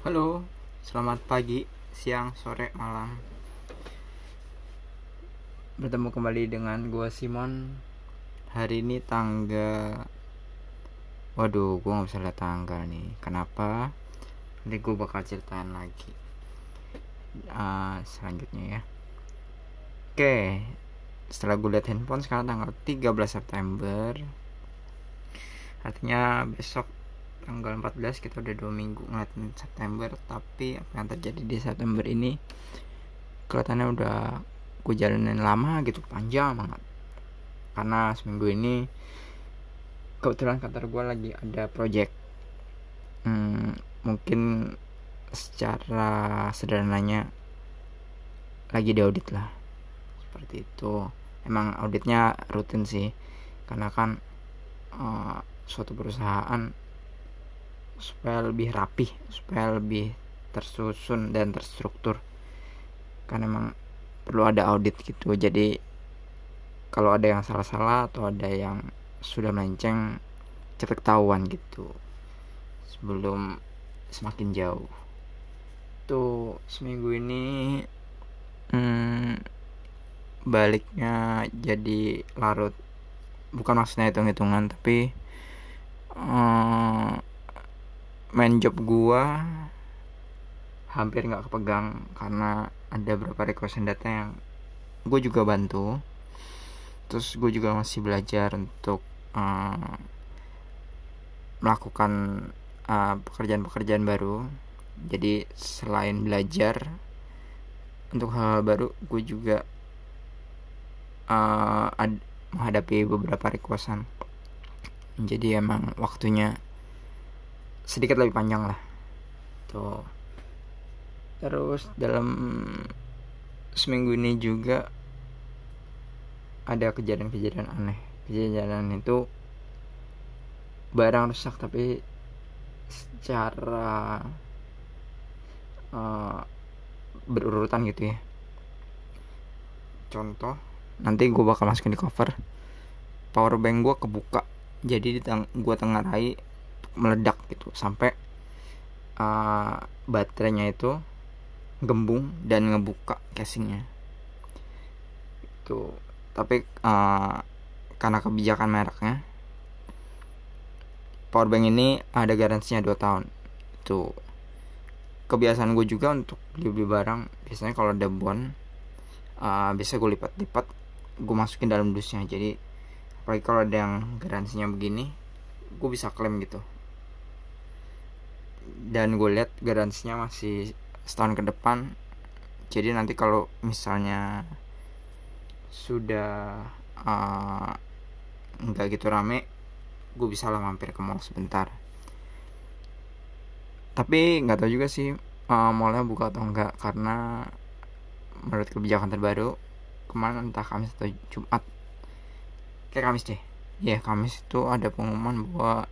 Halo, selamat pagi, siang, sore, malam. Bertemu kembali dengan gue Simon. Hari ini tanggal Waduh, gue gak bisa lihat tanggal nih. Kenapa? Nanti gue bakal ceritain lagi. Uh, selanjutnya ya. Oke, setelah gue lihat handphone sekarang tanggal 13 September. Artinya besok tanggal 14 kita udah dua minggu ngeliatin September tapi apa yang terjadi di September ini kelihatannya udah gue jalanin lama gitu panjang banget. Karena seminggu ini kebetulan kantor gue lagi ada project. Hmm, mungkin secara sederhananya lagi diaudit lah. Seperti itu. Emang auditnya rutin sih. Karena kan uh, suatu perusahaan supaya lebih rapih supaya lebih tersusun dan terstruktur. Kan emang perlu ada audit gitu. Jadi kalau ada yang salah-salah atau ada yang sudah melenceng cepat ketahuan gitu. Sebelum semakin jauh. Tuh seminggu ini hmm, baliknya jadi larut. Bukan maksudnya hitung-hitungan tapi hmm, main job gua hampir nggak kepegang karena ada beberapa request data yang gue juga bantu. Terus gue juga masih belajar untuk uh, melakukan eh, pekerjaan-pekerjaan baru. Jadi selain belajar untuk hal, -hal baru gue juga uh, menghadapi beberapa requestan. Jadi emang waktunya sedikit lebih panjang lah. Tuh. Terus dalam seminggu ini juga ada kejadian-kejadian aneh. Kejadian itu barang rusak tapi secara uh, berurutan gitu ya. Contoh nanti gue bakal masukin di cover. Power bank gue kebuka jadi di teng gue tengarai meledak gitu. Sampai uh, baterainya itu gembung dan ngebuka casingnya. Itu tapi uh, karena kebijakan mereknya powerbank ini ada garansinya 2 tahun. Itu. Kebiasaan gue juga untuk beli-beli barang biasanya kalau ada bon uh, biasa gue lipat-lipat gue masukin dalam dusnya. Jadi apalagi kalau ada yang garansinya begini gue bisa klaim gitu. Dan gue lihat garansinya masih setahun ke depan. Jadi nanti kalau misalnya sudah uh, nggak gitu rame gue bisa lah mampir ke mall sebentar. Tapi nggak tahu juga sih uh, mallnya buka atau enggak karena menurut kebijakan terbaru kemarin entah Kamis atau Jumat kayak Kamis deh ya Kamis itu ada pengumuman bahwa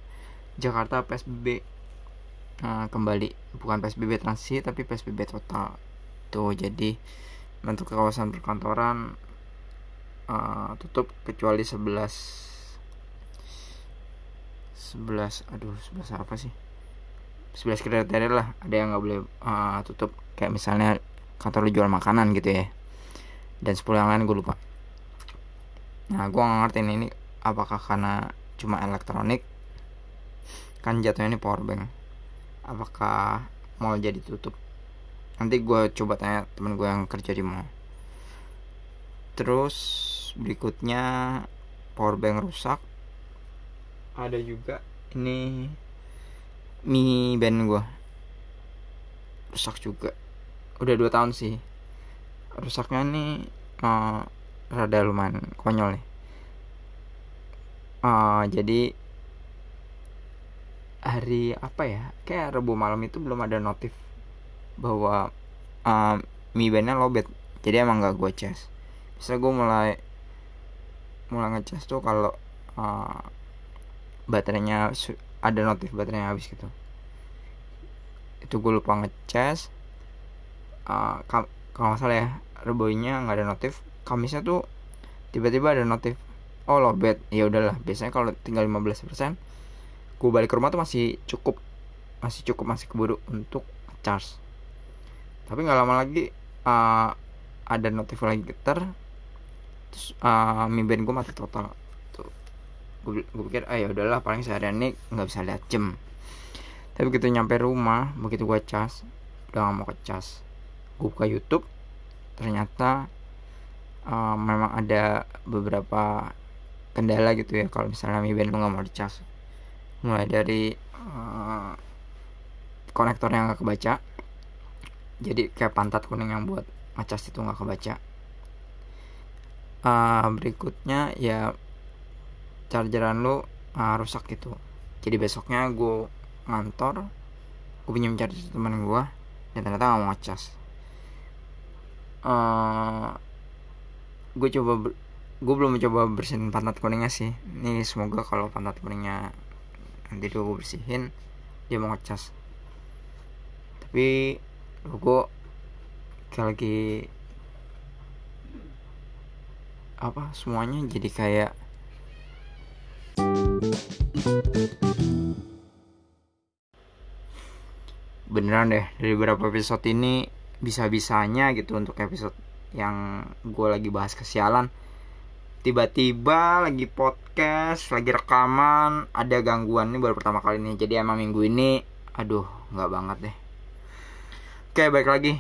Jakarta PSBB uh, kembali. Bukan PSBB transisi tapi PSBB total. Tuh jadi untuk kawasan perkantoran uh, tutup kecuali 11 11 aduh 11 apa sih? 11 kriteria lah ada yang nggak boleh uh, tutup. Kayak misalnya kantor jual makanan gitu ya. Dan 10 yang lain gue lupa. Nah gue nggak ngerti ini apakah karena cuma elektronik? Kan jatuhnya ini power bank. Apakah mau jadi tutup? Nanti gue coba tanya temen gue yang kerja di mall. Terus berikutnya powerbank rusak. Ada juga ini mi band gue rusak juga. Udah dua tahun sih. Rusaknya nih uh, rada lumayan konyol nih uh, jadi hari apa ya? Kayak rebu malam itu belum ada notif bahwa um, mi bandnya lobet. Jadi emang gak gue cas bisa gue mulai mulai ngecas tuh kalau uh, baterainya ada notif baterainya habis gitu. Itu gue lupa ngecas. Uh, kalau nggak salah ya reboinya nggak ada notif. Kamisnya tuh tiba-tiba ada notif oh lobet ya udahlah biasanya kalau tinggal 15% gue balik ke rumah tuh masih cukup masih cukup masih keburu untuk charge. Tapi nggak lama lagi uh, ada notif lagi getar terus uh, mi band gue mati total. Tuh gue pikir ah ya udahlah paling seharian ini nggak bisa lihat jam. Tapi begitu nyampe rumah begitu gue cas udah gak mau ke cas gue buka YouTube ternyata uh, memang ada beberapa kendala gitu ya kalau misalnya Mi Band lu nggak mau dicas. Mulai dari uh, konektor yang nggak kebaca jadi kayak pantat kuning yang buat ngecas itu nggak kebaca. Uh, berikutnya ya chargeran lu uh, rusak gitu. Jadi besoknya gue ngantor gue pinjam charger teman gue dan ternyata nggak mau ngecas. Uh, gue coba gue belum mencoba bersihin pantat kuningnya sih. Ini semoga kalau pantat kuningnya nanti gue bersihin dia mau ngecas. Tapi gue kayak lagi apa semuanya jadi kayak beneran deh dari beberapa episode ini bisa-bisanya gitu untuk episode yang gue lagi bahas kesialan tiba-tiba lagi podcast lagi rekaman ada gangguan ini baru pertama kali ini jadi emang minggu ini aduh nggak banget deh. Oke baik lagi.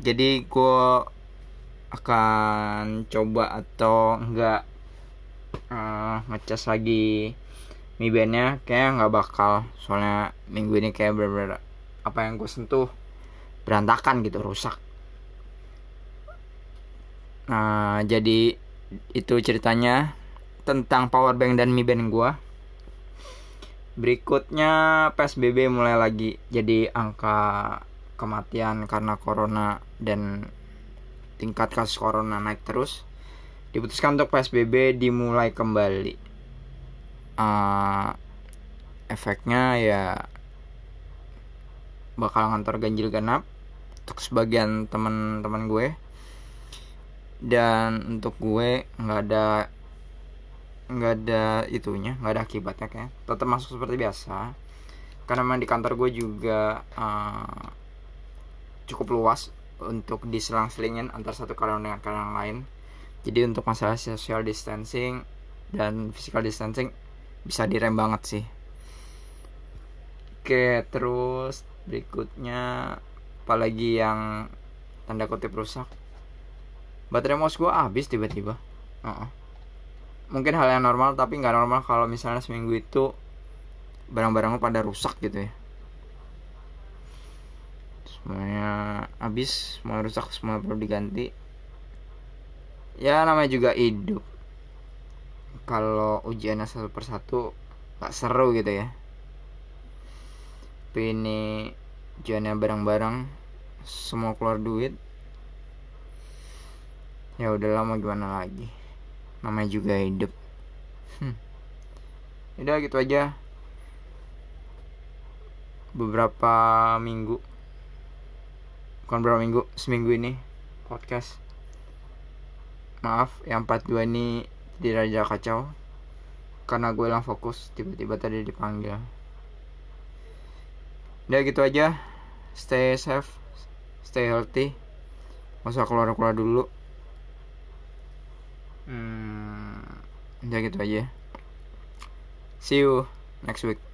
Jadi gue akan coba atau enggak uh, ngecas lagi mi bandnya kayak nggak bakal. Soalnya minggu ini kayak bener-bener apa yang gue sentuh berantakan gitu rusak. Nah jadi itu ceritanya tentang power bank dan mi band gue berikutnya psbb mulai lagi jadi angka kematian karena corona dan tingkat kasus corona naik terus. Diputuskan untuk psbb dimulai kembali. Uh, efeknya ya bakal ngantor ganjil genap untuk sebagian teman-teman gue dan untuk gue nggak ada nggak ada itunya nggak ada akibatnya kayak tetap masuk seperti biasa. Karena memang di kantor gue juga uh, cukup luas untuk diselang-selingin antar satu karyawan dengan karyawan lain. Jadi untuk masalah social distancing dan physical distancing bisa direm banget sih. Oke terus berikutnya apalagi yang tanda kutip rusak baterai mouse gue habis tiba-tiba. Uh mungkin hal yang normal tapi nggak normal kalau misalnya seminggu itu barang-barang pada rusak gitu ya. Semuanya habis semua rusak semua perlu diganti. Ya namanya juga hidup. Kalau ujiannya satu persatu gak seru gitu ya. Tapi ini ujiannya bareng-bareng semua keluar duit ya udah lama gimana lagi? Namanya juga hidup. Hmm. udah gitu aja. Beberapa minggu. Bukan beberapa minggu seminggu ini podcast. Maaf yang 42 ini di raja kacau. Karena gue lang fokus tiba-tiba tadi dipanggil. Udah gitu aja. Stay safe stay healthy. Masa keluar keluar dulu hmm, udah gitu aja. See you next week